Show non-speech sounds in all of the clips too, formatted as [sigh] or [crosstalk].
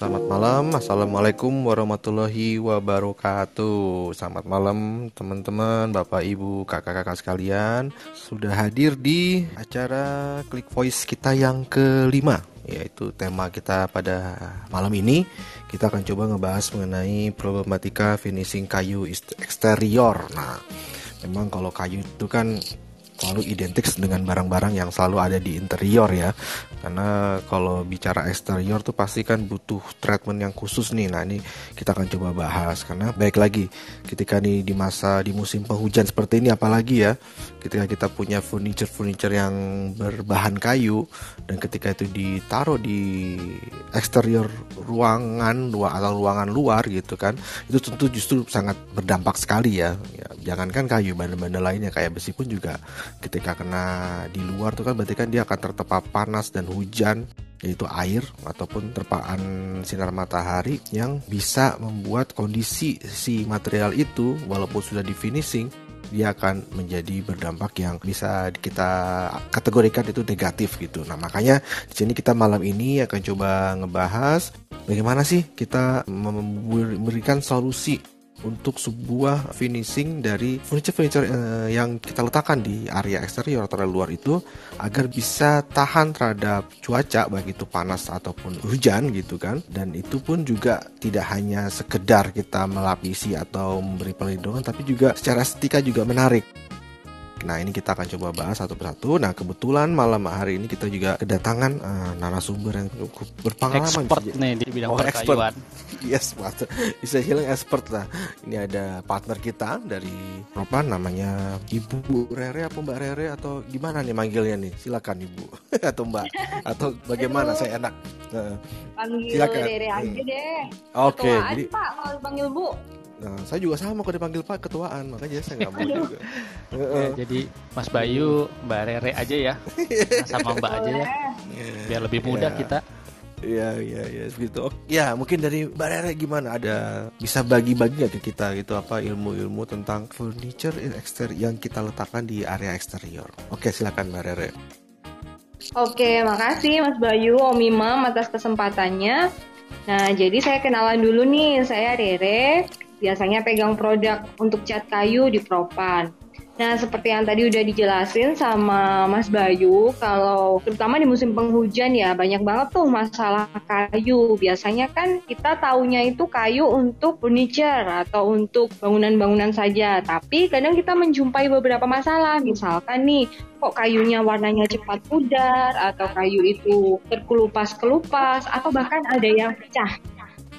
Selamat malam, Assalamualaikum warahmatullahi wabarakatuh. Selamat malam teman-teman, bapak ibu, kakak-kakak sekalian. Sudah hadir di acara Klik Voice kita yang kelima Yaitu tema kita pada malam ini. Kita akan coba ngebahas mengenai problematika finishing kayu eksterior. Nah, memang kalau kayu itu kan selalu identik dengan barang-barang yang selalu ada di interior ya karena kalau bicara eksterior tuh pasti kan butuh treatment yang khusus nih. Nah ini kita akan coba bahas. Karena baik lagi ketika nih di masa di musim penghujan seperti ini apalagi ya ketika kita punya furniture-furniture yang berbahan kayu dan ketika itu ditaruh di eksterior ruangan luar atau ruangan luar gitu kan itu tentu justru sangat berdampak sekali ya, ya jangankan kayu benda-benda lainnya kayak besi pun juga ketika kena di luar tuh kan berarti kan dia akan tertepap panas dan hujan yaitu air ataupun terpaan sinar matahari yang bisa membuat kondisi si material itu walaupun sudah di finishing dia akan menjadi berdampak yang bisa kita kategorikan itu negatif gitu. Nah, makanya di sini kita malam ini akan coba ngebahas bagaimana sih kita memberikan solusi untuk sebuah finishing dari furniture-furniture uh, yang kita letakkan di area eksterior atau luar itu agar bisa tahan terhadap cuaca baik itu panas ataupun hujan gitu kan. Dan itu pun juga tidak hanya sekedar kita melapisi atau memberi perlindungan tapi juga secara estetika juga menarik Nah ini kita akan coba bahas satu persatu. Nah kebetulan malam hari ini kita juga kedatangan uh, narasumber yang cukup berpengalaman. Expert nih di bidang oh, perkayuan. [laughs] Yes, master. bisa hilang expert lah. Ini ada partner kita dari Ropan namanya Ibu Rere apa Mbak Rere atau gimana nih manggilnya nih? Silakan Ibu [laughs] atau Mbak atau bagaimana saya enak. Uh, Panggil silakan. Rere aja hmm. deh. Oke, okay, jadi Pak kalau panggil Bu. Nah, saya juga sama kalau dipanggil Pak ketuaan, makanya saya nggak mau juga. ya, jadi Mas Bayu, Mbak Rere aja ya, [laughs] sama Mbak aja ya, biar lebih mudah ya. kita. Iya iya iya gitu. Ya mungkin dari Mbak Rere gimana? Ada bisa bagi-bagi nggak ke kita gitu apa ilmu-ilmu tentang furniture eksterior yang kita letakkan di area eksterior? Oke silakan Mbak Rere. Oke, makasih Mas Bayu, Om Imam atas kesempatannya. Nah, jadi saya kenalan dulu nih, saya Rere biasanya pegang produk untuk cat kayu di Propan. Nah, seperti yang tadi udah dijelasin sama Mas Bayu, kalau terutama di musim penghujan ya banyak banget tuh masalah kayu. Biasanya kan kita taunya itu kayu untuk furniture atau untuk bangunan-bangunan saja. Tapi kadang kita menjumpai beberapa masalah. Misalkan nih, kok kayunya warnanya cepat pudar atau kayu itu terkelupas-kelupas atau bahkan ada yang pecah.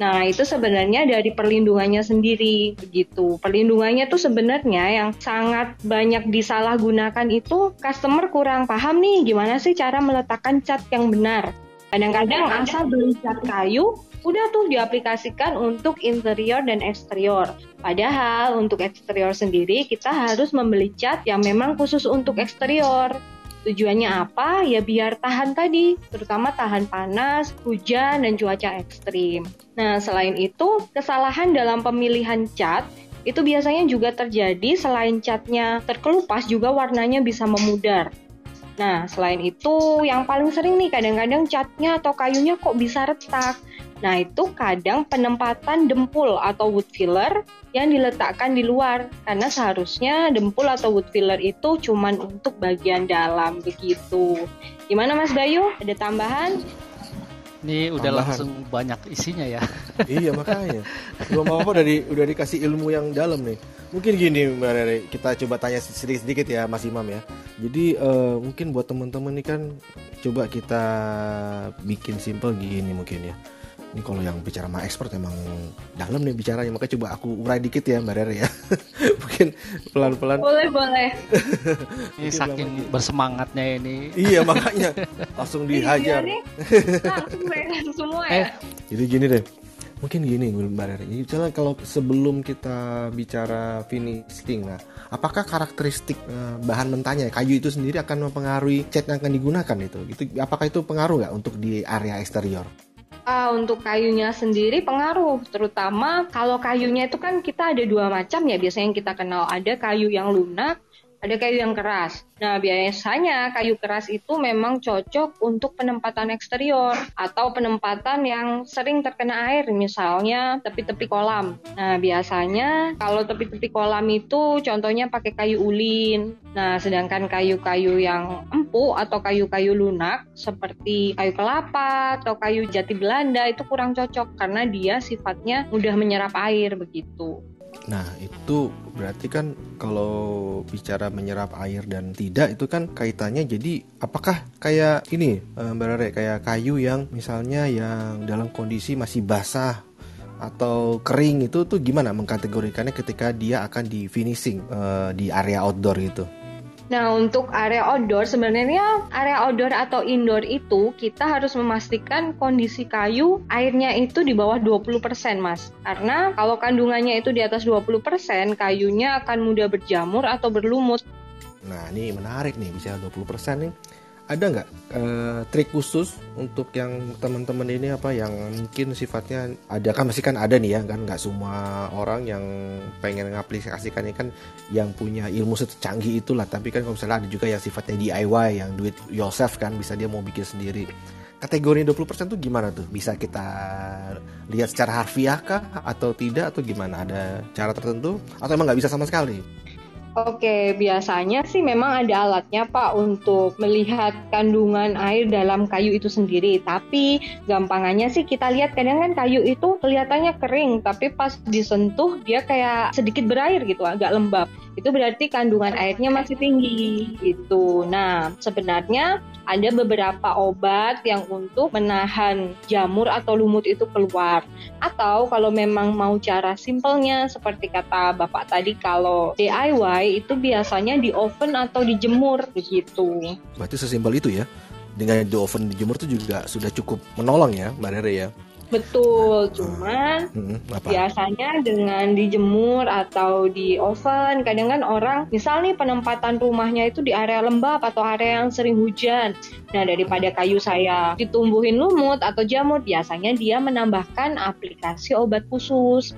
Nah, itu sebenarnya dari perlindungannya sendiri begitu. Perlindungannya tuh sebenarnya yang sangat banyak disalahgunakan itu customer kurang paham nih gimana sih cara meletakkan cat yang benar. Kadang-kadang asal beli cat kayu udah tuh diaplikasikan untuk interior dan eksterior. Padahal untuk eksterior sendiri kita harus membeli cat yang memang khusus untuk eksterior. Tujuannya apa? Ya biar tahan tadi, terutama tahan panas, hujan, dan cuaca ekstrim. Nah, selain itu, kesalahan dalam pemilihan cat itu biasanya juga terjadi selain catnya terkelupas juga warnanya bisa memudar. Nah, selain itu yang paling sering nih kadang-kadang catnya atau kayunya kok bisa retak. Nah, itu kadang penempatan dempul atau wood filler yang diletakkan di luar. Karena seharusnya dempul atau wood filler itu cuma untuk bagian dalam begitu. Gimana Mas Bayu? Ada tambahan? Ini udah tambahan. langsung banyak isinya ya. [laughs] iya makanya. Belum apa-apa udah, di, udah dikasih ilmu yang dalam nih. Mungkin gini Mbak Rere, kita coba tanya sedikit-sedikit ya Mas Imam ya. Jadi uh, mungkin buat teman-teman ini kan coba kita bikin simple gini mungkin ya ini kalau yang bicara sama expert emang dalam nih bicaranya makanya coba aku urai dikit ya mbak Rere ya. [laughs] Mungkin pelan-pelan. Boleh boleh. [laughs] Ini saking bersemangatnya ini. Iya makanya. Langsung [laughs] dihajar. iya langsung semua ya? Eh, jadi gini deh. Mungkin gini mbak Rere. Misalnya kalau sebelum kita bicara finishing nah apakah karakteristik uh, bahan mentahnya kayu itu sendiri akan mempengaruhi cat yang akan digunakan itu. Itu apakah itu pengaruh nggak untuk di area eksterior Uh, untuk kayunya sendiri pengaruh, terutama kalau kayunya itu kan kita ada dua macam ya. Biasanya yang kita kenal ada kayu yang lunak ada kayu yang keras. Nah, biasanya kayu keras itu memang cocok untuk penempatan eksterior atau penempatan yang sering terkena air, misalnya tepi-tepi kolam. Nah, biasanya kalau tepi-tepi kolam itu contohnya pakai kayu ulin. Nah, sedangkan kayu-kayu yang empuk atau kayu-kayu lunak seperti kayu kelapa atau kayu jati Belanda itu kurang cocok karena dia sifatnya mudah menyerap air begitu. Nah, itu berarti kan kalau bicara menyerap air dan tidak itu kan kaitannya jadi apakah kayak ini eh, Mbak Rere kayak kayu yang misalnya yang dalam kondisi masih basah atau kering itu tuh gimana mengkategorikannya ketika dia akan di finishing uh, di area outdoor gitu? Nah, untuk area outdoor sebenarnya area outdoor atau indoor itu kita harus memastikan kondisi kayu airnya itu di bawah 20%, Mas. Karena kalau kandungannya itu di atas 20%, kayunya akan mudah berjamur atau berlumut. Nah, ini menarik nih, bisa 20% nih ada nggak uh, trik khusus untuk yang teman-teman ini apa yang mungkin sifatnya ada kan masih kan ada nih ya kan? Nggak semua orang yang pengen ngaplikasikan ini kan yang punya ilmu secanggih itulah. Tapi kan kalau misalnya ada juga yang sifatnya DIY yang duit yourself kan bisa dia mau bikin sendiri. Kategori 20% tuh gimana tuh? Bisa kita lihat secara harfiah kah atau tidak atau gimana? Ada cara tertentu? Atau emang nggak bisa sama sekali Oke, biasanya sih memang ada alatnya Pak untuk melihat kandungan air dalam kayu itu sendiri. Tapi gampangannya sih kita lihat kadang kan kayu itu kelihatannya kering, tapi pas disentuh dia kayak sedikit berair gitu, agak lembab. Itu berarti kandungan airnya masih tinggi gitu. Nah, sebenarnya ada beberapa obat yang untuk menahan jamur atau lumut itu keluar. Atau kalau memang mau cara simpelnya seperti kata Bapak tadi kalau DIY itu biasanya di oven atau dijemur begitu. Berarti sesimpel itu ya. Dengan di oven dijemur itu juga sudah cukup menolong ya Mbak Rere ya. Betul, cuman hmm, biasanya dengan dijemur atau di oven, kadang kan orang, misal nih penempatan rumahnya itu di area lembab atau area yang sering hujan. Nah, daripada kayu saya ditumbuhin lumut atau jamur, biasanya dia menambahkan aplikasi obat khusus.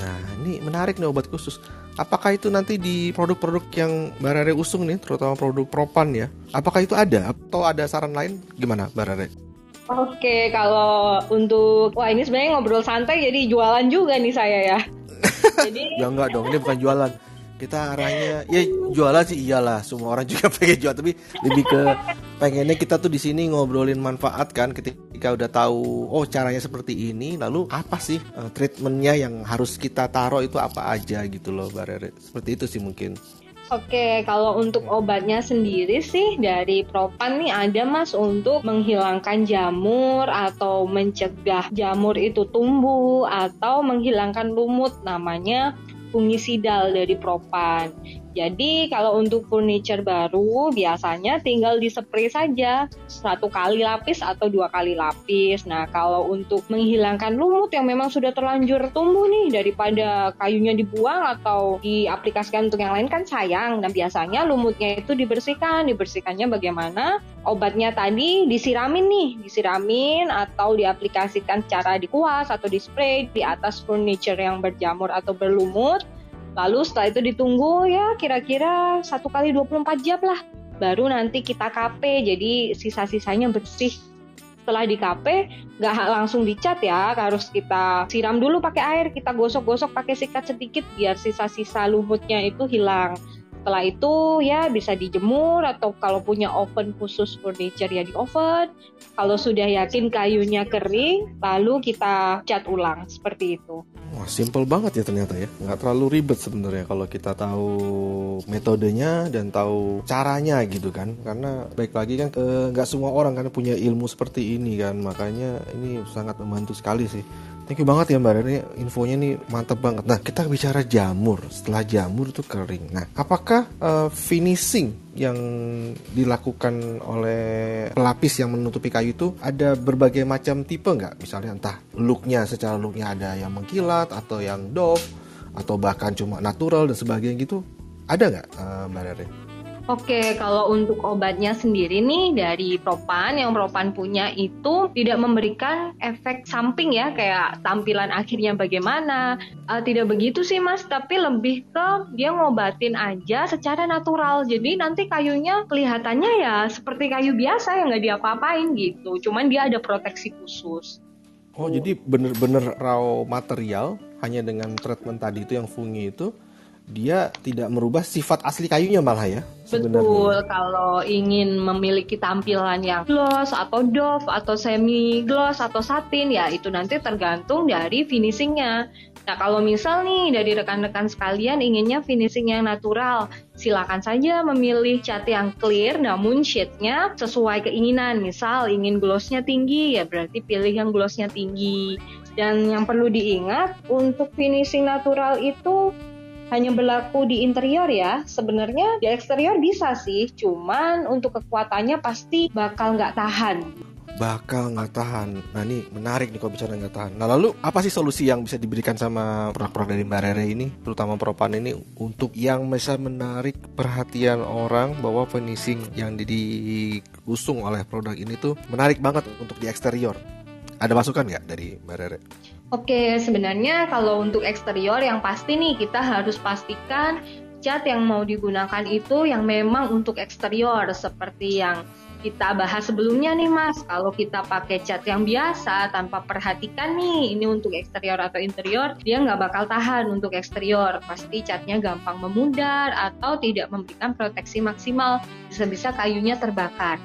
Nah, ini menarik nih obat khusus. Apakah itu nanti di produk-produk yang Mbak Rere usung nih, terutama produk propan ya? Apakah itu ada atau ada saran lain? Gimana Mbak Rere? Oke, kalau untuk wah ini sebenarnya ngobrol santai jadi jualan juga nih saya ya. [laughs] jadi ya enggak dong, ini bukan jualan. Kita arahnya ya jualan sih iyalah, semua orang juga [laughs] pengen jual tapi lebih ke pengennya kita tuh di sini ngobrolin manfaat kan ketika udah tahu oh caranya seperti ini lalu apa sih uh, treatmentnya yang harus kita taruh itu apa aja gitu loh Mbak Seperti itu sih mungkin. Oke, kalau untuk obatnya sendiri sih dari Propan nih ada Mas untuk menghilangkan jamur atau mencegah jamur itu tumbuh atau menghilangkan lumut namanya fungisidal dari Propan. Jadi kalau untuk furniture baru biasanya tinggal di spray saja satu kali lapis atau dua kali lapis. Nah kalau untuk menghilangkan lumut yang memang sudah terlanjur tumbuh nih daripada kayunya dibuang atau diaplikasikan untuk yang lain kan sayang. Nah biasanya lumutnya itu dibersihkan. Dibersihkannya bagaimana? Obatnya tadi disiramin nih, disiramin atau diaplikasikan secara dikuas atau di spray di atas furniture yang berjamur atau berlumut Lalu setelah itu ditunggu ya kira-kira satu kali 24 jam lah. Baru nanti kita KP jadi sisa-sisanya bersih. Setelah di KP nggak langsung dicat ya, harus kita siram dulu pakai air, kita gosok-gosok pakai sikat sedikit biar sisa-sisa lumutnya itu hilang. Setelah itu ya bisa dijemur atau kalau punya oven khusus furniture ya di oven. Kalau sudah yakin kayunya kering, lalu kita cat ulang seperti itu. Wah, simple banget ya ternyata ya. Nggak terlalu ribet sebenarnya kalau kita tahu metodenya dan tahu caranya gitu kan. Karena baik lagi kan eh, nggak semua orang kan punya ilmu seperti ini kan. Makanya ini sangat membantu sekali sih. Thank you banget ya Mbak Rani, infonya nih mantep banget. Nah kita bicara jamur, setelah jamur itu kering. Nah apakah uh, finishing yang dilakukan oleh pelapis yang menutupi kayu itu ada berbagai macam tipe nggak? Misalnya entah looknya secara looknya ada yang mengkilat atau yang doff atau bahkan cuma natural dan sebagainya gitu. Ada nggak uh, Mbak Rani? Oke, kalau untuk obatnya sendiri nih dari Propan yang Propan punya itu tidak memberikan efek samping ya kayak tampilan akhirnya bagaimana. Uh, tidak begitu sih Mas, tapi lebih ke dia ngobatin aja secara natural. Jadi nanti kayunya kelihatannya ya seperti kayu biasa yang nggak diapa-apain gitu. Cuman dia ada proteksi khusus. Oh, jadi bener-bener raw material hanya dengan treatment tadi itu yang fungi itu dia tidak merubah sifat asli kayunya malah ya sebenarnya. Betul, kalau ingin memiliki tampilan yang gloss atau doff atau semi gloss atau satin ya itu nanti tergantung dari finishingnya. Nah kalau misal nih dari rekan-rekan sekalian inginnya finishing yang natural, silakan saja memilih cat yang clear namun shade-nya sesuai keinginan. Misal ingin glossnya tinggi ya berarti pilih yang glossnya tinggi. Dan yang perlu diingat untuk finishing natural itu hanya berlaku di interior ya. Sebenarnya di eksterior bisa sih, cuman untuk kekuatannya pasti bakal nggak tahan bakal nggak tahan. Nah ini menarik nih kalau bicara nggak tahan. Nah lalu apa sih solusi yang bisa diberikan sama produk-produk dari Mbak Rere ini, terutama Propan ini untuk yang bisa menarik perhatian orang bahwa finishing yang diusung oleh produk ini tuh menarik banget untuk di eksterior. Ada masukan nggak dari Mbak Rere? Oke, sebenarnya kalau untuk eksterior yang pasti nih kita harus pastikan cat yang mau digunakan itu yang memang untuk eksterior seperti yang kita bahas sebelumnya nih Mas. Kalau kita pakai cat yang biasa tanpa perhatikan nih ini untuk eksterior atau interior, dia nggak bakal tahan untuk eksterior. Pasti catnya gampang memudar atau tidak memberikan proteksi maksimal. Bisa-bisa kayunya terbakar.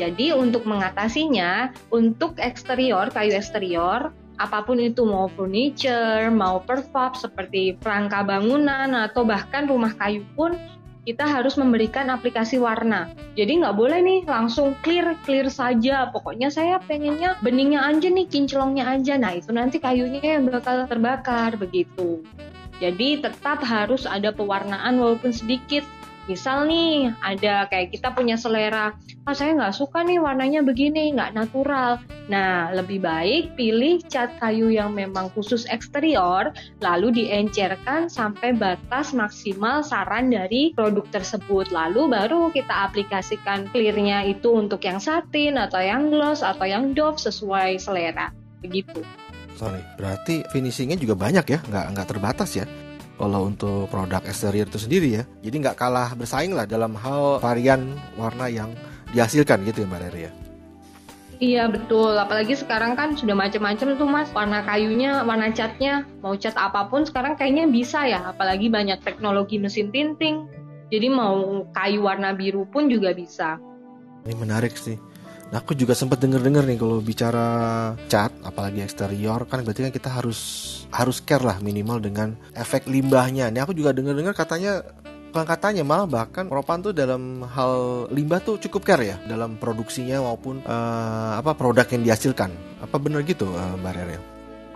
Jadi untuk mengatasinya, untuk eksterior, kayu eksterior, apa pun itu mau furniture, mau perfab seperti perangka bangunan atau bahkan rumah kayu pun kita harus memberikan aplikasi warna. Jadi nggak boleh nih langsung clear clear saja. Pokoknya saya pengennya beningnya aja nih, kinclongnya aja. Nah itu nanti kayunya yang bakal terbakar begitu. Jadi tetap harus ada pewarnaan walaupun sedikit Misal nih ada kayak kita punya selera, ah saya nggak suka nih warnanya begini, nggak natural. Nah lebih baik pilih cat kayu yang memang khusus eksterior, lalu diencerkan sampai batas maksimal saran dari produk tersebut. Lalu baru kita aplikasikan clearnya itu untuk yang satin atau yang gloss atau yang doff sesuai selera. Begitu. Sorry, berarti finishingnya juga banyak ya, nggak nggak terbatas ya? Kalau untuk produk eksterior itu sendiri ya. Jadi nggak kalah bersaing lah dalam hal varian warna yang dihasilkan gitu ya Mbak Rere ya. Iya betul, apalagi sekarang kan sudah macam-macam tuh mas warna kayunya, warna catnya, mau cat apa pun sekarang kayaknya bisa ya, apalagi banyak teknologi mesin tinting. Jadi mau kayu warna biru pun juga bisa. Ini menarik sih. Nah, aku juga sempat denger-dengar nih kalau bicara cat, apalagi eksterior kan berarti kan kita harus harus care lah minimal dengan efek limbahnya. Ini aku juga denger-dengar katanya bukan katanya malah bahkan Propan tuh dalam hal limbah tuh cukup care ya dalam produksinya maupun uh, apa produk yang dihasilkan. Apa benar gitu uh, Mbak Rere?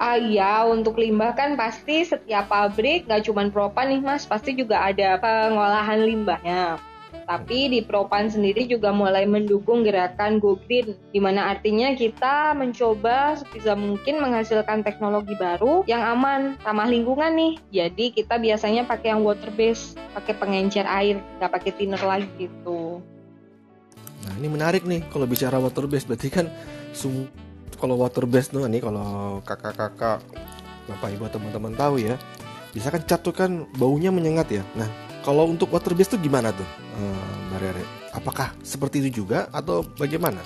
Ah iya, untuk limbah kan pasti setiap pabrik nggak cuma Propan nih mas, pasti juga ada pengolahan limbahnya. Tapi di Propan sendiri juga mulai mendukung gerakan Go Green, di mana artinya kita mencoba sebisa mungkin menghasilkan teknologi baru yang aman, ramah lingkungan nih. Jadi kita biasanya pakai yang water base, pakai pengencer air, nggak pakai thinner lagi gitu. Nah ini menarik nih kalau bicara water base, berarti kan sum kalau water base tuh nih kalau kakak-kakak bapak ibu teman-teman tahu ya bisa kan cat tuh kan baunya menyengat ya nah kalau untuk water base itu gimana tuh, uh, Mbak Rere? Apakah seperti itu juga atau bagaimana?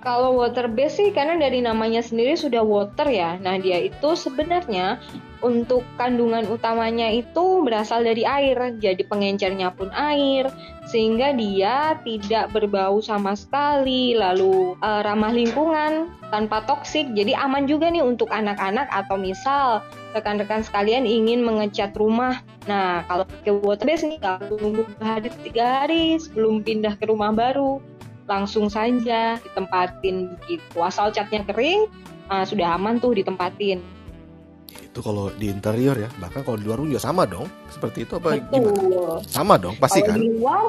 Kalau water base sih karena dari namanya sendiri sudah water ya. Nah, dia itu sebenarnya untuk kandungan utamanya itu berasal dari air. Jadi pengencernya pun air sehingga dia tidak berbau sama sekali, lalu uh, ramah lingkungan, tanpa toksik. Jadi aman juga nih untuk anak-anak atau misal rekan-rekan sekalian ingin mengecat rumah. Nah, kalau pakai water base nih perlu nunggu tiga hari sebelum pindah ke rumah baru langsung saja ditempatin begitu. Asal catnya kering, uh, sudah aman tuh ditempatin. Itu kalau di interior ya, bahkan kalau di luar juga sama dong. Seperti itu apa Betul. gimana? Sama dong, pasti kalau kan? Di luar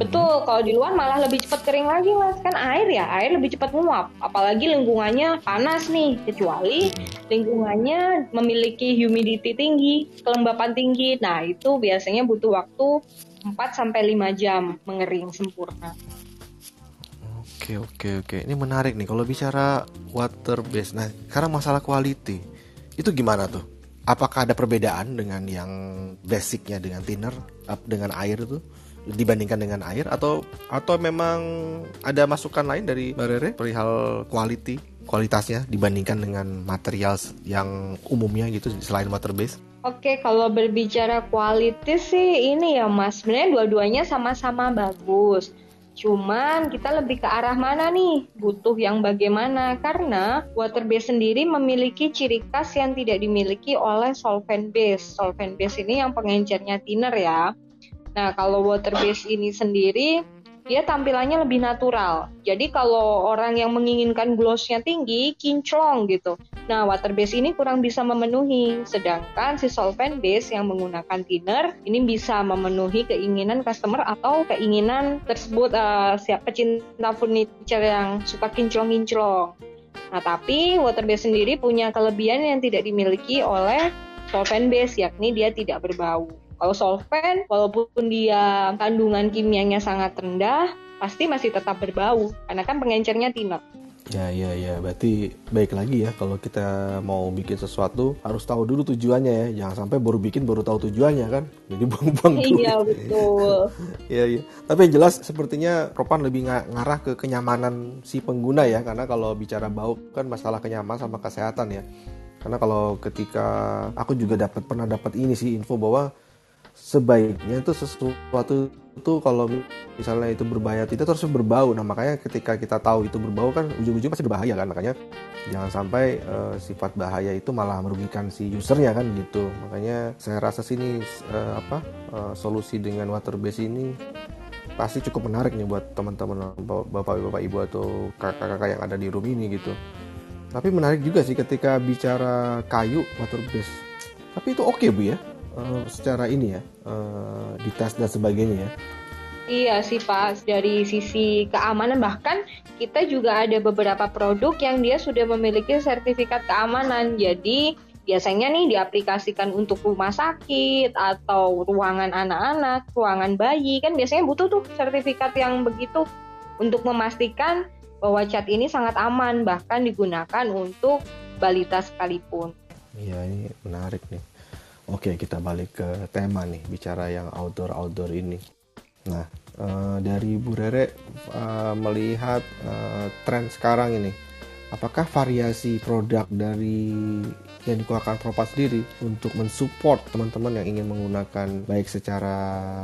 Betul, kalau di luar malah lebih cepat kering lagi mas, kan air ya, air lebih cepat menguap. Apalagi lingkungannya panas nih, kecuali lingkungannya memiliki humidity tinggi, kelembapan tinggi. Nah itu biasanya butuh waktu 4 sampai 5 jam mengering sempurna. Oke oke oke. Ini menarik nih kalau bicara water base. Nah, karena masalah quality itu gimana tuh? Apakah ada perbedaan dengan yang basicnya dengan thinner dengan air itu dibandingkan dengan air atau atau memang ada masukan lain dari Mbak Rere perihal quality kualitasnya dibandingkan dengan material yang umumnya gitu selain water base? Oke, kalau berbicara kualitas sih ini ya Mas, sebenarnya dua-duanya sama-sama bagus. Cuman kita lebih ke arah mana nih? Butuh yang bagaimana? Karena water base sendiri memiliki ciri khas yang tidak dimiliki oleh solvent base. Solvent base ini yang pengencernya thinner ya. Nah, kalau water base ini sendiri dia tampilannya lebih natural. Jadi kalau orang yang menginginkan glossnya tinggi, kinclong gitu. Nah, water base ini kurang bisa memenuhi. Sedangkan si solvent base yang menggunakan thinner ini bisa memenuhi keinginan customer atau keinginan tersebut uh, siap pecinta furniture yang suka kinclong-kinclong. Nah, tapi water base sendiri punya kelebihan yang tidak dimiliki oleh solvent base, yakni dia tidak berbau. Kalau solvent, walaupun dia kandungan kimianya sangat rendah, pasti masih tetap berbau karena kan pengencernya thinner. Ya, ya, ya. Berarti baik lagi ya kalau kita mau bikin sesuatu harus tahu dulu tujuannya ya. Jangan sampai baru bikin baru tahu tujuannya kan. Jadi buang-buang dulu. Iya, betul. [laughs] Iya, iya. Tapi yang jelas sepertinya Ropan lebih ngarah ke kenyamanan si pengguna ya. Karena kalau bicara bau kan masalah kenyamanan sama kesehatan ya. Karena kalau ketika aku juga dapat pernah dapat ini sih info bahwa sebaiknya itu sesuatu itu kalau misalnya itu berbahaya tidak terus berbau. Nah makanya ketika kita tahu itu berbau kan ujung-ujungnya pasti berbahaya kan? Makanya jangan sampai uh, sifat bahaya itu malah merugikan si usernya kan gitu. Makanya saya rasa sini uh, apa uh, solusi dengan water base ini pasti cukup menarik nih buat teman-teman bapak-bapak ibu atau kakak-kakak yang ada di room ini gitu. Tapi menarik juga sih ketika bicara kayu water base tapi itu oke okay, bu ya uh, secara ini ya uh, di tes dan sebagainya ya. Iya sih Pak, dari sisi keamanan bahkan kita juga ada beberapa produk yang dia sudah memiliki sertifikat keamanan. Jadi biasanya nih diaplikasikan untuk rumah sakit atau ruangan anak-anak, ruangan bayi kan biasanya butuh tuh sertifikat yang begitu untuk memastikan bahwa cat ini sangat aman bahkan digunakan untuk balita sekalipun. Iya ini menarik nih. Oke, kita balik ke tema nih, bicara yang outdoor-outdoor ini. Nah, uh, dari Bu Rere uh, melihat uh, tren sekarang ini, apakah variasi produk dari yang dikeluarkan Propa sendiri untuk mensupport teman-teman yang ingin menggunakan baik secara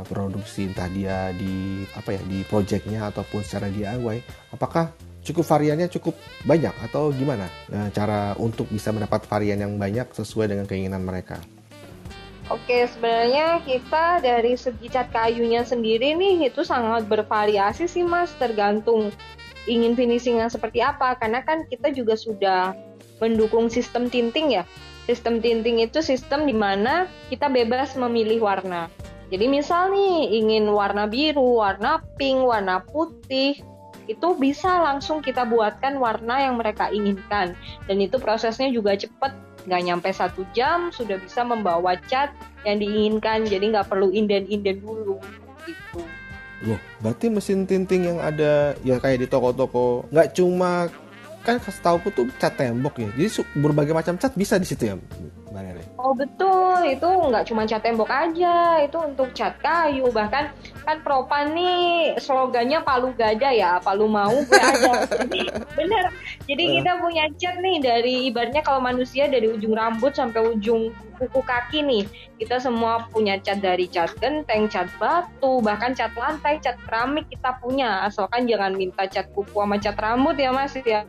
produksi entah dia di apa ya di projectnya ataupun secara DIY, apakah cukup variannya cukup banyak atau gimana nah, cara untuk bisa mendapat varian yang banyak sesuai dengan keinginan mereka? Oke, sebenarnya kita dari segi cat kayunya sendiri nih itu sangat bervariasi sih Mas, tergantung ingin finishingnya seperti apa. Karena kan kita juga sudah mendukung sistem tinting ya. Sistem tinting itu sistem di mana kita bebas memilih warna. Jadi misal nih ingin warna biru, warna pink, warna putih, itu bisa langsung kita buatkan warna yang mereka inginkan. Dan itu prosesnya juga cepat nggak nyampe satu jam sudah bisa membawa cat yang diinginkan. Jadi nggak perlu inden-inden dulu gitu. Loh berarti mesin tinting yang ada ya kayak di toko-toko nggak cuma kan kasih tahu tuh cat tembok ya. Jadi berbagai macam cat bisa di situ ya Mbak Oh betul, itu nggak cuma cat tembok aja, itu untuk cat kayu. Bahkan kan Propan nih slogannya Palu Gada ya, Palu mau. [laughs] Jadi bener, jadi uh. kita punya cat nih dari ibaratnya kalau manusia dari ujung rambut sampai ujung kuku kaki nih. Kita semua punya cat dari cat genteng, cat batu, bahkan cat lantai, cat keramik kita punya. Asalkan jangan minta cat kuku sama cat rambut ya mas ya.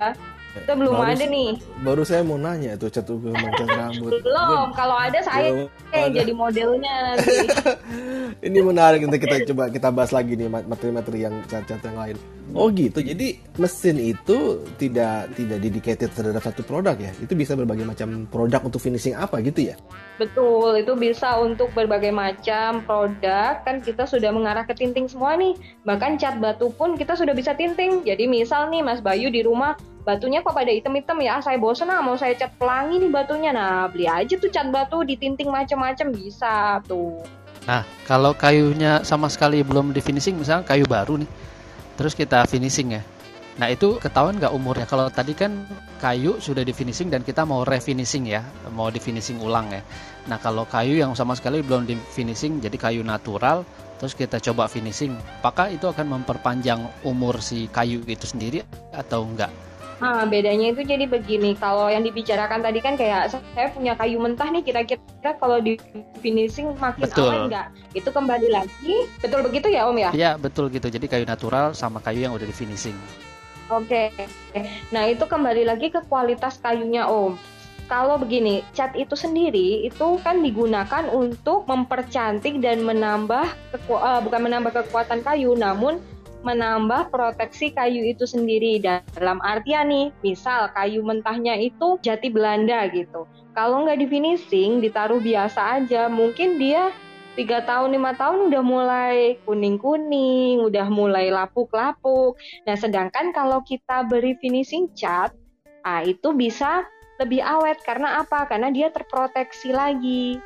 Kita belum baru, ada nih. Baru saya mau nanya itu cat ukur cat rambut. [laughs] belum, kalau ada saya eh, jadi modelnya nanti. [laughs] Ini menarik nanti kita coba kita bahas lagi nih materi-materi yang cat-cat yang lain. Oh gitu. Jadi mesin itu tidak tidak dedicated terhadap satu produk ya. Itu bisa berbagai macam produk untuk finishing apa gitu ya? Betul, itu bisa untuk berbagai macam produk. Kan kita sudah mengarah ke tinting semua nih. Bahkan cat batu pun kita sudah bisa tinting. Jadi misal nih Mas Bayu di rumah batunya kok pada item-item ya saya bosen ah mau saya cat pelangi nih batunya nah beli aja tuh cat batu ditinting macam-macam bisa tuh Nah, kalau kayunya sama sekali belum di finishing, misalnya kayu baru nih, terus kita finishing ya. Nah, itu ketahuan nggak umurnya? Kalau tadi kan kayu sudah di finishing dan kita mau refinishing ya, mau di finishing ulang ya. Nah, kalau kayu yang sama sekali belum di finishing, jadi kayu natural, terus kita coba finishing, apakah itu akan memperpanjang umur si kayu itu sendiri atau enggak? Nah, bedanya itu jadi begini. Kalau yang dibicarakan tadi kan kayak saya punya kayu mentah nih, kira-kira kalau di finishing makin betul. awet nggak? Itu kembali lagi. Betul begitu ya Om ya? Iya, betul gitu. Jadi kayu natural sama kayu yang udah di finishing. Oke. Nah, itu kembali lagi ke kualitas kayunya Om. Kalau begini, cat itu sendiri itu kan digunakan untuk mempercantik dan menambah uh, bukan menambah kekuatan kayu, namun menambah proteksi kayu itu sendiri. Dalam artian nih misal kayu mentahnya itu jati Belanda gitu. Kalau nggak di finishing ditaruh biasa aja. Mungkin dia tiga tahun lima tahun udah mulai kuning kuning udah mulai lapuk lapuk nah sedangkan kalau kita beri finishing cat ah itu bisa lebih awet. Karena apa? Karena dia terproteksi lagi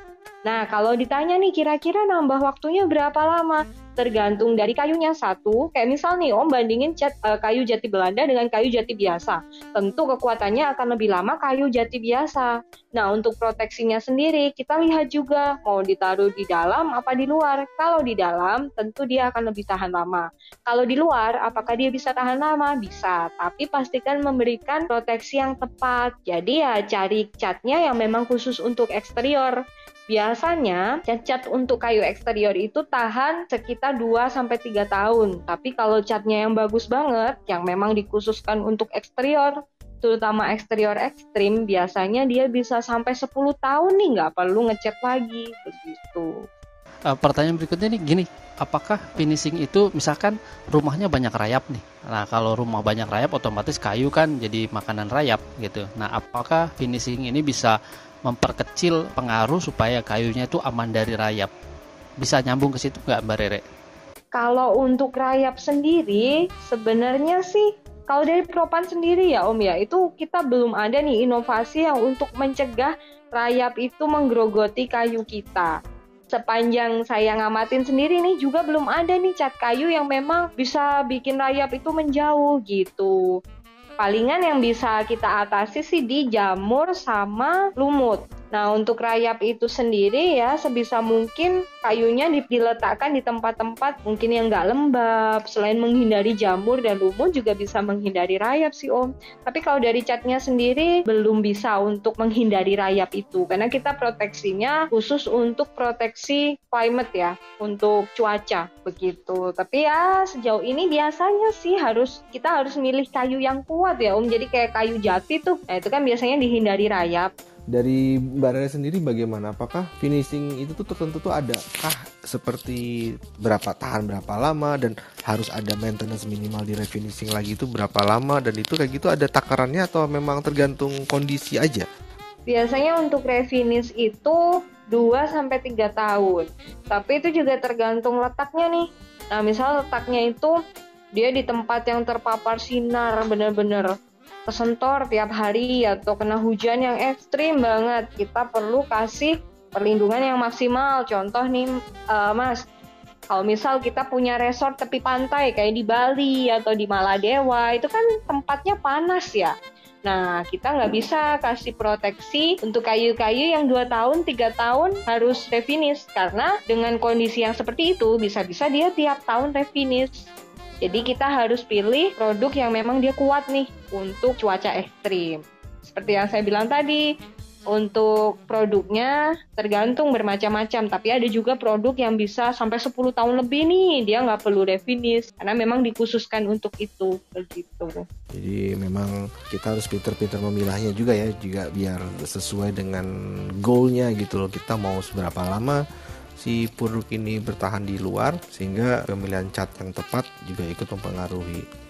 Nah, kalau ditanya nih kira-kira nambah waktunya berapa lama? tergantung dari kayunya satu. Kayak misal nih Om bandingin cat uh, kayu jati Belanda dengan kayu jati biasa. Tentu kekuatannya akan lebih lama kayu jati biasa. Nah, untuk proteksinya sendiri kita lihat juga mau ditaruh di dalam apa di luar. Kalau di dalam tentu dia akan lebih tahan lama. Kalau di luar apakah dia bisa tahan lama? Bisa, tapi pastikan memberikan proteksi yang tepat. Jadi ya cari catnya yang memang khusus untuk eksterior. Biasanya cat-cat untuk kayu eksterior itu tahan sekitar 2 sampai 3 tahun. Tapi kalau catnya yang bagus banget, yang memang dikhususkan untuk eksterior, terutama eksterior ekstrim, biasanya dia bisa sampai 10 tahun nih nggak perlu ngecat lagi begitu. Uh, pertanyaan berikutnya nih gini, apakah finishing itu misalkan rumahnya banyak rayap nih? Nah kalau rumah banyak rayap otomatis kayu kan jadi makanan rayap gitu. Nah apakah finishing ini bisa memperkecil pengaruh supaya kayunya itu aman dari rayap. Bisa nyambung ke situ nggak Mbak Rere? Kalau untuk rayap sendiri, sebenarnya sih kalau dari propan sendiri ya Om ya, itu kita belum ada nih inovasi yang untuk mencegah rayap itu menggerogoti kayu kita. Sepanjang saya ngamatin sendiri nih juga belum ada nih cat kayu yang memang bisa bikin rayap itu menjauh gitu palingan yang bisa kita atasi sih di jamur sama lumut. Nah, untuk rayap itu sendiri ya sebisa mungkin kayunya diletakkan di tempat-tempat mungkin yang nggak lembab. Selain menghindari jamur dan lumut juga bisa menghindari rayap sih Om. Tapi kalau dari catnya sendiri belum bisa untuk menghindari rayap itu karena kita proteksinya khusus untuk proteksi climate ya, untuk cuaca begitu. Tapi ya sejauh ini biasanya sih harus kita harus milih kayu yang kuat ya Om. Jadi kayak kayu jati tuh. Nah, itu kan biasanya dihindari rayap dari Mbak Rere sendiri bagaimana? Apakah finishing itu tuh tertentu tuh ada kah seperti berapa tahan berapa lama dan harus ada maintenance minimal di refinishing lagi itu berapa lama dan itu kayak gitu ada takarannya atau memang tergantung kondisi aja? Biasanya untuk refinish itu 2 sampai 3 tahun. Tapi itu juga tergantung letaknya nih. Nah, misal letaknya itu dia di tempat yang terpapar sinar bener-bener kesentor tiap hari atau kena hujan yang ekstrim banget, kita perlu kasih perlindungan yang maksimal. Contoh nih, uh, Mas, kalau misal kita punya resort tepi pantai kayak di Bali atau di Maladewa, itu kan tempatnya panas ya. Nah, kita nggak bisa kasih proteksi untuk kayu-kayu yang 2 tahun, 3 tahun harus refinish. Karena dengan kondisi yang seperti itu, bisa-bisa dia tiap tahun refinish. Jadi kita harus pilih produk yang memang dia kuat nih untuk cuaca ekstrim. Seperti yang saya bilang tadi, untuk produknya tergantung bermacam-macam, tapi ada juga produk yang bisa sampai 10 tahun lebih nih, dia nggak perlu refinish, karena memang dikhususkan untuk itu, begitu. Jadi memang kita harus pinter-pinter memilahnya juga ya, juga biar sesuai dengan goalnya gitu loh, kita mau seberapa lama si produk ini bertahan di luar sehingga pemilihan cat yang tepat juga ikut mempengaruhi.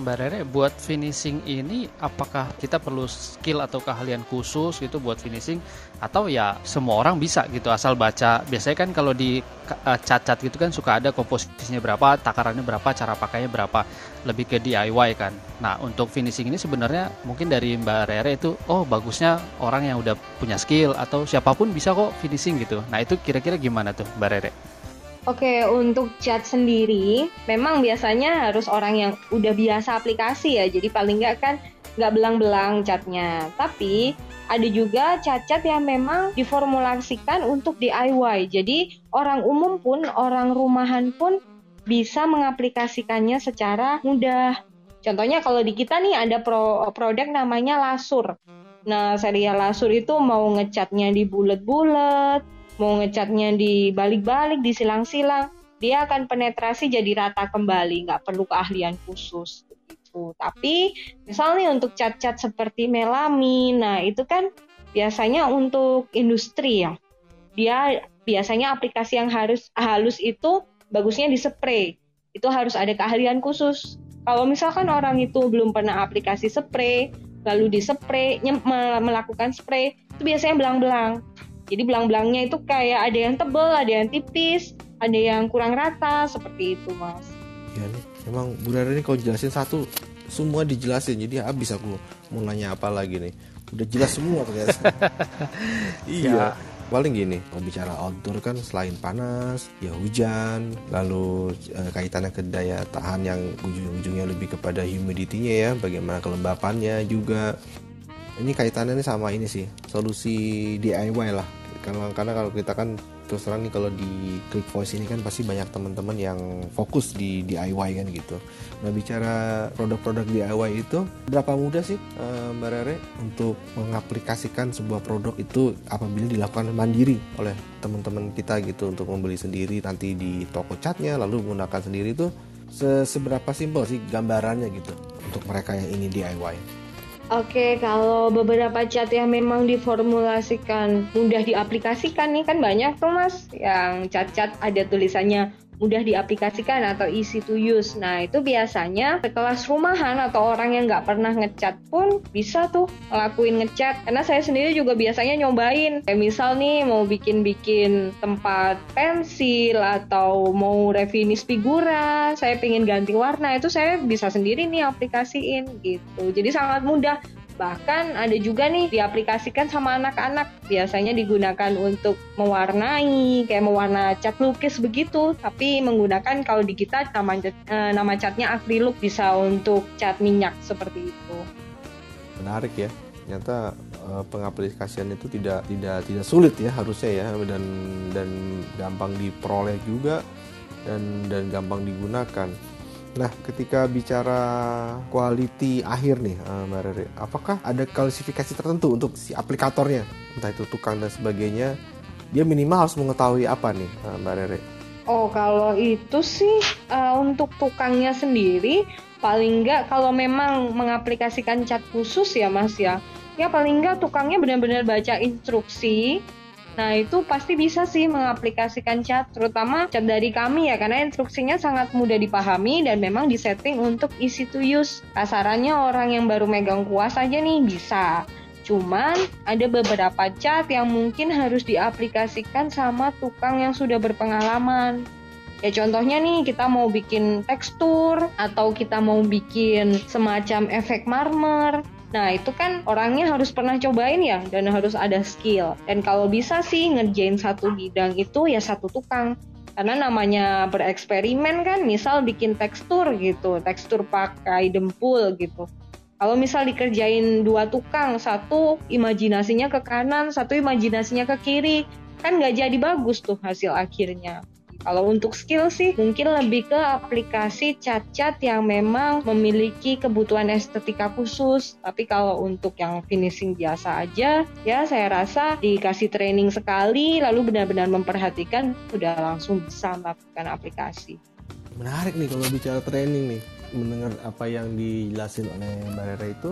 Mbak Rere, buat finishing ini apakah kita perlu skill atau keahlian khusus gitu buat finishing atau ya semua orang bisa gitu asal baca. Biasanya kan kalau di uh, cat-cat gitu kan suka ada komposisinya berapa, takarannya berapa, cara pakainya berapa. Lebih ke DIY kan. Nah, untuk finishing ini sebenarnya mungkin dari Mbak Rere itu oh bagusnya orang yang udah punya skill atau siapa pun bisa kok finishing gitu. Nah, itu kira-kira gimana tuh Mbak Rere? Oke, untuk cat sendiri, memang biasanya harus orang yang udah biasa aplikasi ya. Jadi paling nggak kan nggak belang-belang catnya. Tapi ada juga cat-cat yang memang diformulasikan untuk DIY. Jadi orang umum pun, orang rumahan pun bisa mengaplikasikannya secara mudah. Contohnya kalau di kita nih ada pro produk namanya lasur. Nah, serial lasur itu mau ngecatnya di bulat-bulat, mau ngecatnya di balik-balik, disilang-silang, dia akan penetrasi jadi rata kembali, nggak perlu keahlian khusus. Gitu. Tapi misalnya untuk cat-cat seperti melamin, nah itu kan biasanya untuk industri ya. Dia biasanya aplikasi yang harus halus itu bagusnya di spray. Itu harus ada keahlian khusus. Kalau misalkan orang itu belum pernah aplikasi spray, lalu di spray, melakukan spray, itu biasanya belang-belang. Jadi belang-belangnya itu kayak ada yang tebel, ada yang tipis, ada yang kurang rata seperti itu, Mas. Iya nih, emang Bu Rara ini kalau jelasin satu semua dijelasin jadi habis aku mau nanya apa lagi nih. Udah jelas semua ternyata. [laughs] iya. Ya. Paling gini, kalau bicara outdoor kan selain panas, ya hujan, lalu e, kaitannya ke daya tahan yang ujung-ujungnya lebih kepada humidity-nya ya, bagaimana kelembapannya juga. Ini kaitannya nih sama ini sih, solusi DIY lah karena karena kalau kita kan terus terang nih kalau di Click Voice ini kan pasti banyak teman-teman yang fokus di DIY kan gitu. Nah bicara produk-produk DIY itu berapa mudah sih uh, Mbak Rere untuk mengaplikasikan sebuah produk itu apabila dilakukan mandiri oleh teman-teman kita gitu untuk membeli sendiri nanti di toko catnya lalu menggunakan sendiri itu seberapa simpel sih gambarannya gitu untuk mereka yang ini DIY. Oke, kalau beberapa cat yang memang diformulasikan mudah diaplikasikan nih kan banyak tuh mas yang cat-cat ada tulisannya mudah diaplikasikan atau easy to use. Nah, itu biasanya sekelas rumahan atau orang yang nggak pernah ngecat pun bisa tuh ngelakuin ngecat. Karena saya sendiri juga biasanya nyobain. Kayak misal nih mau bikin-bikin tempat pensil atau mau refinish figura, saya pengen ganti warna, itu saya bisa sendiri nih aplikasiin gitu. Jadi sangat mudah Bahkan ada juga nih diaplikasikan sama anak-anak. Biasanya digunakan untuk mewarnai, kayak mewarna cat lukis begitu. Tapi menggunakan kalau di kita nama, eh, nama catnya acrylic bisa untuk cat minyak seperti itu. Menarik ya. Ternyata eh, pengaplikasian itu tidak tidak tidak sulit ya harusnya ya dan dan gampang diperoleh juga dan dan gampang digunakan. Nah, ketika bicara quality akhir nih, uh, Mbak Rere, apakah ada klasifikasi tertentu untuk si aplikatornya, entah itu tukang dan sebagainya, dia minimal harus mengetahui apa nih, uh, Mbak Rere? Oh, kalau itu sih uh, untuk tukangnya sendiri, paling nggak kalau memang mengaplikasikan cat khusus ya, Mas ya, ya paling nggak tukangnya benar-benar baca instruksi Nah, itu pasti bisa sih mengaplikasikan chat, terutama chat dari kami ya, karena instruksinya sangat mudah dipahami dan memang disetting untuk easy to use. Kasarannya orang yang baru megang kuas aja nih bisa. Cuman ada beberapa chat yang mungkin harus diaplikasikan sama tukang yang sudah berpengalaman. Ya contohnya nih kita mau bikin tekstur atau kita mau bikin semacam efek marmer Nah, itu kan orangnya harus pernah cobain ya dan harus ada skill. Dan kalau bisa sih ngerjain satu bidang itu ya satu tukang. Karena namanya bereksperimen kan, misal bikin tekstur gitu, tekstur pakai dempul gitu. Kalau misal dikerjain dua tukang, satu imajinasinya ke kanan, satu imajinasinya ke kiri, kan nggak jadi bagus tuh hasil akhirnya. Kalau untuk skill sih mungkin lebih ke aplikasi cat-cat yang memang memiliki kebutuhan estetika khusus. Tapi kalau untuk yang finishing biasa aja, ya saya rasa dikasih training sekali lalu benar-benar memperhatikan udah langsung bisa melakukan aplikasi. Menarik nih kalau bicara training nih mendengar apa yang dijelasin oleh Mbak Rera itu.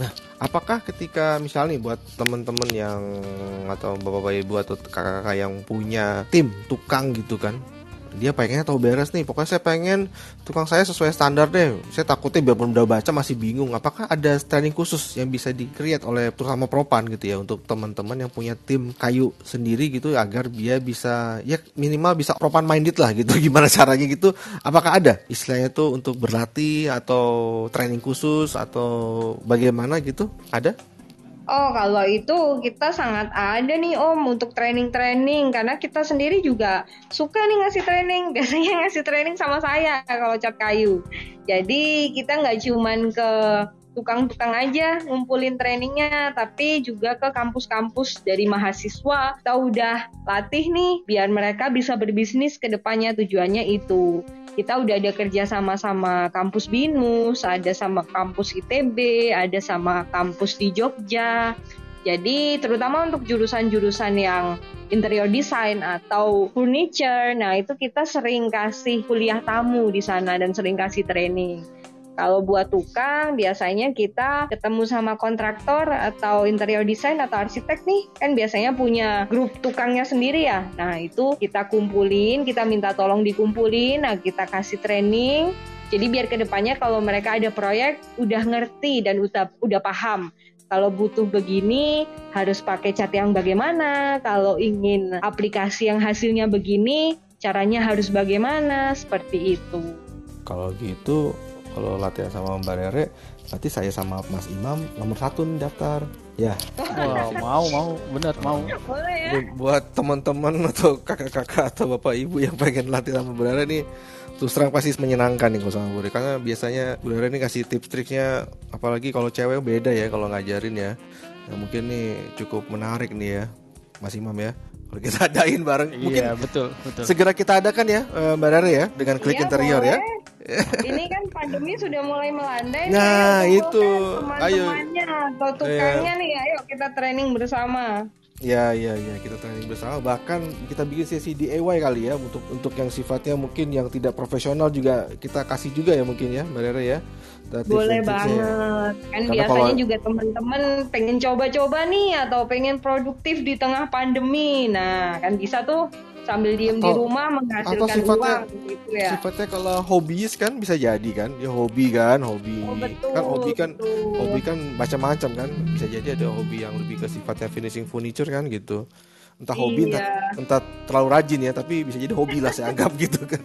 Nah, apakah ketika misalnya buat teman-teman yang atau bapak-bapak ibu atau kakak-kakak yang punya tim tukang gitu kan, dia pengennya tahu beres nih. Pokoknya saya pengen tukang saya sesuai standar deh. Saya takutnya biarpun udah baca masih bingung apakah ada training khusus yang bisa di create oleh terutama propan gitu ya untuk teman-teman yang punya tim kayu sendiri gitu agar dia bisa ya minimal bisa propan minded lah gitu. [laughs] Gimana caranya gitu? Apakah ada istilahnya tuh untuk berlatih atau training khusus atau bagaimana gitu? Ada Oh, kalau itu kita sangat ada nih Om untuk training-training karena kita sendiri juga suka nih ngasih training. [laughs] Biasanya ngasih training sama saya kalau cat kayu. Jadi kita nggak cuman ke tukang-tukang aja ngumpulin trainingnya, tapi juga ke kampus-kampus dari mahasiswa. Kita udah latih nih biar mereka bisa berbisnis ke depannya tujuannya itu kita udah ada kerja sama sama kampus Binus, ada sama kampus ITB, ada sama kampus di Jogja. Jadi terutama untuk jurusan-jurusan yang interior design atau furniture, nah itu kita sering kasih kuliah tamu di sana dan sering kasih training. Kalau buat tukang, biasanya kita ketemu sama kontraktor atau interior design atau arsitek nih, kan biasanya punya grup tukangnya sendiri ya. Nah, itu kita kumpulin, kita minta tolong dikumpulin, nah kita kasih training. Jadi biar ke depannya kalau mereka ada proyek, udah ngerti dan udah, udah paham kalau butuh begini harus pakai cat yang bagaimana, kalau ingin aplikasi yang hasilnya begini, caranya harus bagaimana, seperti itu. Kalau gitu kalau latihan sama Mbak Rere berarti saya sama Mas Imam nomor satu nih daftar. Ya. Wow mau mau. Bener mau. boleh ya. Buat teman-teman atau kakak-kakak atau bapak ibu yang pengen latihan sama Mbak Rere nih terus terang pasti menyenangkan nih kalau sama Bu karena biasanya Bu Rere nih kasih tips triknya apalagi kalau cewek beda ya kalau ngajarin ya. Nah, mungkin nih cukup menarik nih ya Mas Imam ya kalau kita adain bareng iya, mungkin betul betul segera kita adakan ya eh, Mbak Rere ya dengan klik Iya, interior ya boleh. ini kan pandemi sudah mulai melandai Nah, nih. Itu. kumpulkan Ayo. teman-temannya atau tukangnya nih ayo kita training bersama Ya, ya, ya, kita training bersama. Bahkan kita bikin sesi DIY kali ya untuk untuk yang sifatnya mungkin yang tidak profesional juga kita kasih juga ya mungkin ya, Mbak Rere ya. Boleh banget kan Karena biasanya kalau- juga teman-teman pengen coba-coba nih atau pengen produktif di tengah pandemi nah kan bisa tuh sambil diem di Atau- rumah menghasilkan sifatnya- uang gitu ya Sifatnya kalau hobis kan bisa jadi kan, ya hobi kan, hobi. Oh, betul, kan hobi kan betul. hobi kan macam-macam kan. Bisa jadi ada hobi yang lebih ke sifatnya finishing furniture kan gitu. Entah hobi entah, Iya. entah terlalu rajin ya, tapi bisa jadi hobi lah saya anggap gitu kan.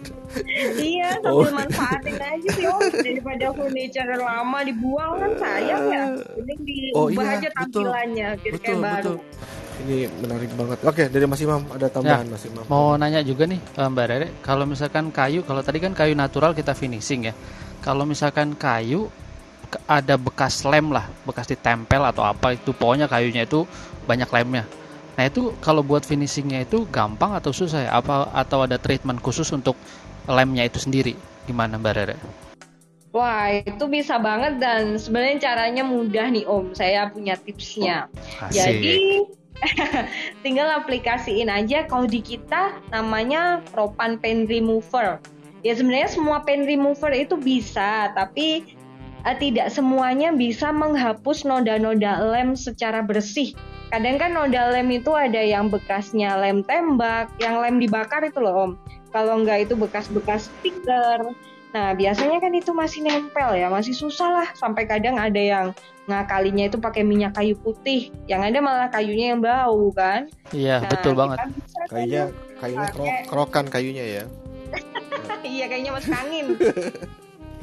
iya [laughs] Oh. sambil manfaatin aja sih om daripada furniture lama dibuang kan sayang ya mending Oh, diubah iya, aja betul. tampilannya biar betul, kayak baru betul. Ini menarik banget. Oke, dari Mas Imam ada tambahan Mas Imam. mau nanya juga nih eh, Mbak Rere kalau misalkan kayu kalau tadi kan kayu natural kita finishing ya kalau misalkan kayu ada bekas lem lah bekas ditempel atau apa itu pokoknya kayunya itu banyak lemnya nah itu kalau buat finishingnya itu gampang atau susah ya apa atau ada treatment khusus untuk lemnya itu sendiri gimana Mbak Rere Wah, itu bisa banget dan sebenarnya caranya mudah nih Om. Saya punya tipsnya. Asik. Jadi [laughs] tinggal aplikasiin aja kalau di kita namanya Propan Pen Remover. Ya sebenarnya semua pen remover itu bisa, tapi eh, tidak semuanya bisa menghapus noda-noda lem secara bersih. Kadang kan noda lem itu ada yang bekasnya lem tembak, yang lem dibakar itu loh Om. Kalau enggak itu bekas-bekas stiker. Nah, biasanya kan itu masih nempel ya, masih susah lah. Sampai kadang ada yang ngakalinya itu pakai minyak kayu putih, yang ada malah kayunya yang bau kan. iya Nah, betul banget bisa tuh Kayunya kayunya pakai- kerokan kayunya ya. [laughs] iya kayaknya masuk angin. [laughs]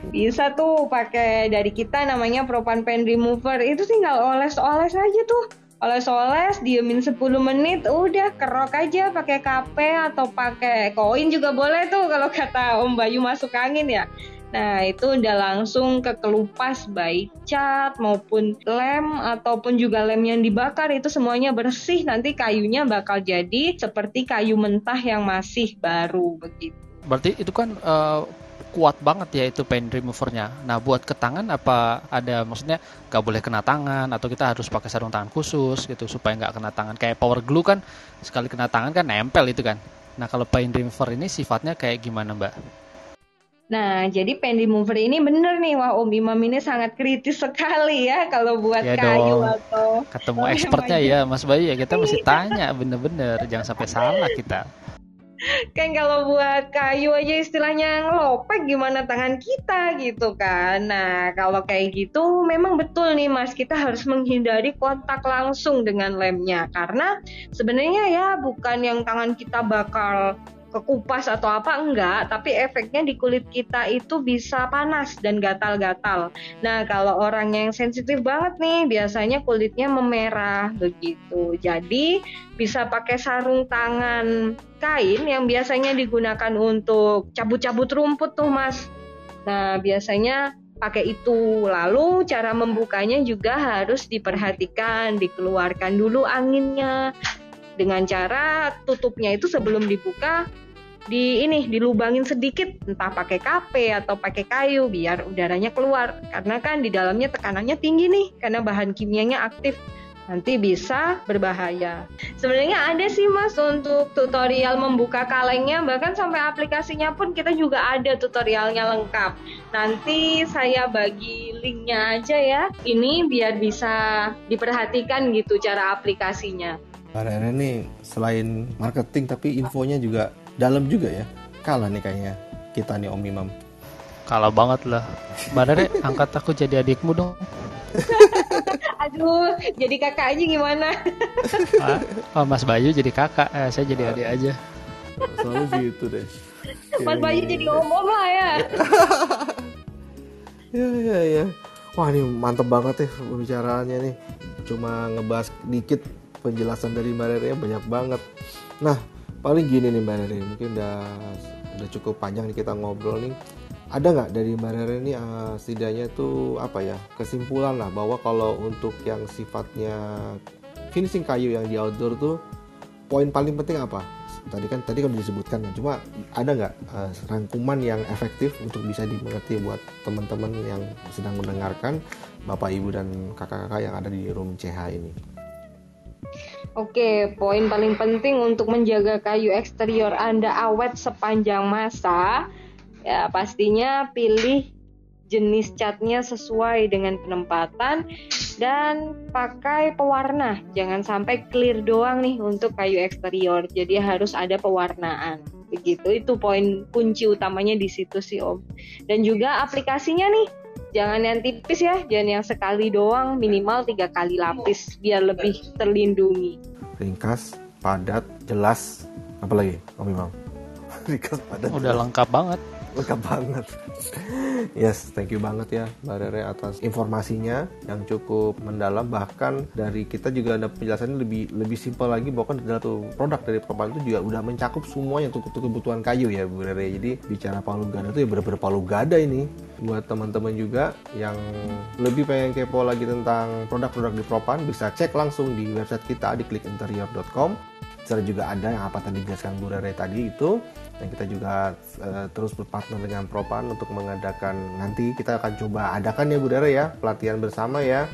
Bisa tuh pakai dari kita namanya Propan Pen Remover. Itu tinggal oles-oles aja tuh. Oles-oles, diemin 10 menit, udah kerok aja pakai kape atau pakai koin juga boleh tuh kalau [laughs] kata Om Bayu masuk angin ya. Nah, itu udah langsung ke kelupas baik cat maupun lem ataupun juga lem yang dibakar itu semuanya bersih. Nanti kayunya bakal jadi seperti kayu mentah yang masih baru begitu. Berarti itu kan eh, kuat banget ya itu pen removernya. Nah buat ke tangan apa ada maksudnya nggak boleh kena tangan atau kita harus pakai sarung tangan khusus gitu supaya nggak kena tangan. Kayak power glue kan sekali kena tangan kan nempel itu kan. Nah kalau pen remover ini sifatnya kayak gimana mbak? Nah, jadi pen remover ini bener nih, wah Om Imam ini sangat kritis sekali ya kalau buat Ya kayu dong. atau Ketemu Oh, expertnya iya. ya Mas Bayu ya kita mesti tanya bener-bener jangan sampai salah kita. Kan kalau buat kayu aja istilahnya ngelopek gimana tangan kita gitu kan. Nah, kalau kayak gitu memang betul nih Mas, kita harus menghindari kontak langsung dengan lemnya karena sebenarnya ya bukan yang tangan kita bakal kekupas atau apa enggak, tapi efeknya di kulit kita itu bisa panas dan gatal-gatal. Nah, kalau orang yang sensitif banget nih, biasanya kulitnya memerah begitu. Jadi, bisa pakai sarung tangan kain yang biasanya digunakan untuk cabut-cabut rumput tuh, Mas. Nah, biasanya pakai itu. Lalu cara membukanya juga harus diperhatikan, dikeluarkan dulu anginnya dengan cara tutupnya itu sebelum dibuka di ini dilubangin sedikit entah pakai kape atau pakai kayu biar udaranya keluar karena kan di dalamnya tekanannya tinggi nih karena bahan kimianya aktif nanti bisa berbahaya. Sebenarnya ada sih mas untuk tutorial membuka kalengnya bahkan sampai aplikasinya pun kita juga ada tutorialnya lengkap. Nanti saya bagi linknya aja ya. Ini biar bisa diperhatikan gitu cara aplikasinya. Rere nih selain marketing tapi infonya juga dalam juga ya. Kalah nih kayaknya kita nih Om Imam. Kalah banget lah. Mbak Rere [laughs] angkat aku jadi adikmu dong. [laughs] Aduh, jadi kakak aja gimana? [laughs] Ah, oh, Mas Bayu jadi kakak, eh, saya jadi adik aja. Selalu gitu deh. Mas Bayu jadi om-om lah ya. ya ya ya. Wah ini mantep banget ya pembicaraannya nih. Cuma ngebahas dikit penjelasan dari Mbak Rere banyak banget. Nah paling gini nih Mbak Rere, mungkin udah udah cukup panjang nih kita ngobrol nih. Ada nggak dari Mbak Rere ini uh, setidaknya tuh apa ya kesimpulan lah bahwa kalau untuk yang sifatnya finishing kayu yang di outdoor tuh poin paling penting apa? Tadi kan tadi kan disebutkan ya, cuma ada nggak uh, rangkuman yang efektif untuk bisa dimengerti buat teman-teman yang sedang mendengarkan Bapak Ibu dan kakak-kakak yang ada di room CH ini? Oke, poin paling penting untuk menjaga kayu eksterior Anda awet sepanjang masa, ya pastinya pilih jenis catnya sesuai dengan penempatan dan pakai pewarna. Jangan sampai clear doang nih untuk kayu eksterior. Jadi harus ada pewarnaan. Begitu itu poin kunci utamanya di situ sih Om. Dan juga aplikasinya nih jangan yang tipis ya jangan yang sekali doang minimal tiga kali lapis biar lebih terlindungi. Ringkas padat jelas. Apa lagi om imam? [laughs] Ringkas padat udah jelas. lengkap banget lengkap banget. Yes thank you banget ya Mbak Rere atas informasinya yang cukup mendalam. Bahkan dari kita juga ada penjelasannya lebih lebih simpel lagi bahkan dari satu produk dari Propal itu juga udah mencakup semuanya untuk, untuk kebutuhan kayu ya Bu Rere. Jadi bicara palu gada itu ya bener-bener palu gada ini. Buat teman-teman juga yang lebih pengen kepo lagi tentang produk-produk di Propan bisa cek langsung di website kita di clickinterior.com Serta juga ada yang apa tadi dijelaskan Bu Rere tadi itu dan kita juga uh, terus berpartner dengan Propan untuk mengadakan nanti kita akan coba adakan ya Bu Dara ya pelatihan bersama ya.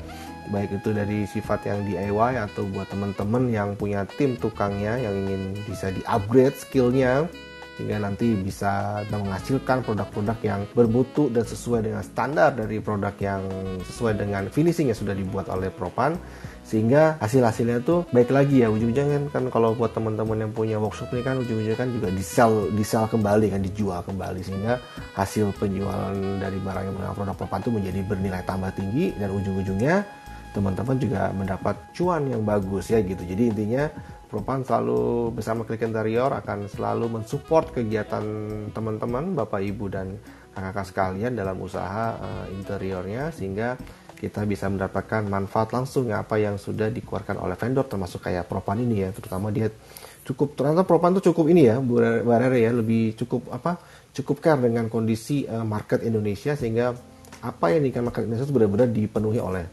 Baik itu dari sifat yang DIY atau buat teman-teman yang punya tim tukangnya yang ingin bisa di upgrade skillnya sehingga nanti bisa menghasilkan produk-produk yang bermutu dan sesuai dengan standar dari produk yang sesuai dengan finishing yang sudah dibuat oleh Propan sehingga hasil-hasilnya tuh baik lagi ya ujung-ujungnya kan, kan kalau buat teman-teman yang punya workshop ini kan ujung-ujungnya kan juga di sell di sell kembali kan dijual kembali. Sehingga hasil penjualan dari barang yang menggunakan produk papan itu menjadi bernilai tambah tinggi dan ujung-ujungnya teman-teman juga mendapat cuan yang bagus ya gitu. Jadi intinya Propan selalu bersama Klik Interior akan selalu mensupport kegiatan teman-teman Bapak Ibu dan kakak-kakak sekalian dalam usaha uh, interiornya. Sehingga kita bisa mendapatkan manfaat langsung ya apa yang sudah dikeluarkan oleh vendor termasuk kayak Propan ini ya terutama dia cukup ternyata Propan tuh cukup ini ya Bu ya lebih cukup apa cukup care dengan kondisi uh, market Indonesia sehingga apa yang dikatakan market Indonesia benar-benar dipenuhi oleh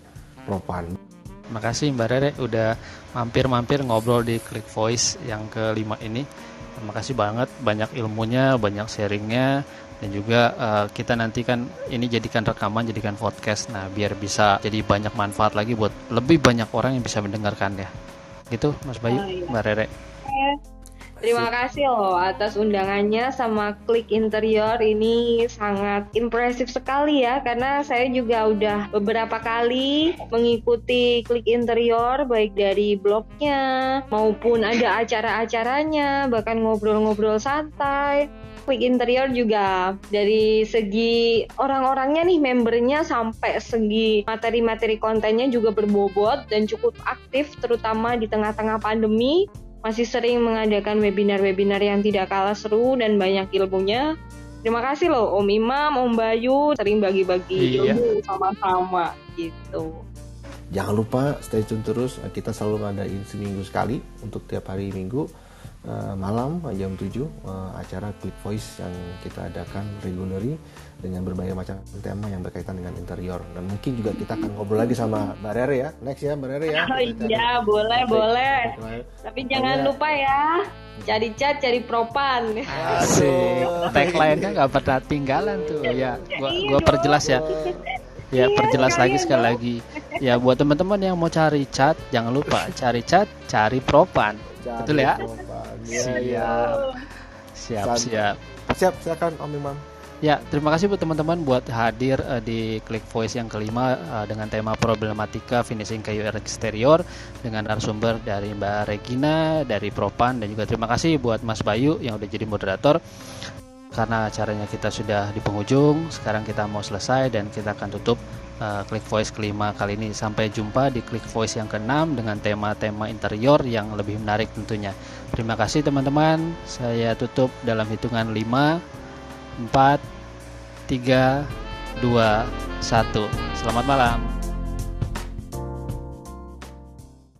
Propan. Makasih Mbak Rere udah mampir-mampir ngobrol di Click Voice yang kelima ini. Terima kasih banget banyak ilmunya, banyak sharingnya dan juga uh, kita nanti kan ini jadikan rekaman jadikan podcast nah biar bisa jadi banyak manfaat lagi buat lebih banyak orang yang bisa mendengarkan ya gitu Mas Bayu oh, iya. Mbak Rere Terima kasih loh atas undangannya sama Klik Interior ini sangat impresif sekali ya karena saya juga udah beberapa kali mengikuti Klik Interior baik dari blognya maupun ada acara-acaranya bahkan ngobrol-ngobrol santai. Klik Interior juga dari segi orang-orangnya nih membernya sampai segi materi-materi kontennya juga berbobot dan cukup aktif terutama di tengah-tengah pandemi masih sering mengadakan webinar-webinar yang tidak kalah seru dan banyak ilmunya. Terima kasih loh Om Imam, Om Bayu sering bagi-bagi iya. ilmu sama-sama gitu. Jangan lupa stay tune terus, kita selalu ngadain seminggu sekali untuk tiap hari minggu uh, malam jam 7 uh, eh, acara Quick Voice yang kita adakan regularly dengan berbagai macam tema yang berkaitan dengan interior. Dan mungkin juga kita akan ngobrol lagi sama Mbak Rere ya. Next ya Mbak Rere ya. Oh iya boleh boleh. Tapi jangan ya. lupa ya cari cat cari propan. Asik. Tagline-nya nggak pernah tinggalan tuh. [laughs] Ya gua iya gua perjelas ya. [laughs] Ya iya, perjelas lagi sekali lagi. Ya buat teman-teman yang mau cari cat jangan lupa cari cat cari propan. Cari betul ya? propan. Siap siap. Siap. Siap silakan Om Imam. Ya, terima kasih buat teman-teman buat hadir uh, di Click Voice yang kelima uh, dengan tema problematika finishing kayu eksterior dengan narasumber dari Mbak Regina dari Propan dan juga terima kasih buat Mas Bayu yang udah jadi moderator. Karena acaranya kita sudah di penghujung, sekarang kita mau selesai dan kita akan tutup uh, Click Voice kelima kali ini. Sampai jumpa di Click Voice yang keenam dengan tema-tema interior yang lebih menarik tentunya. Terima kasih teman-teman. Saya tutup dalam hitungan 5 4 3 2 1. Selamat malam.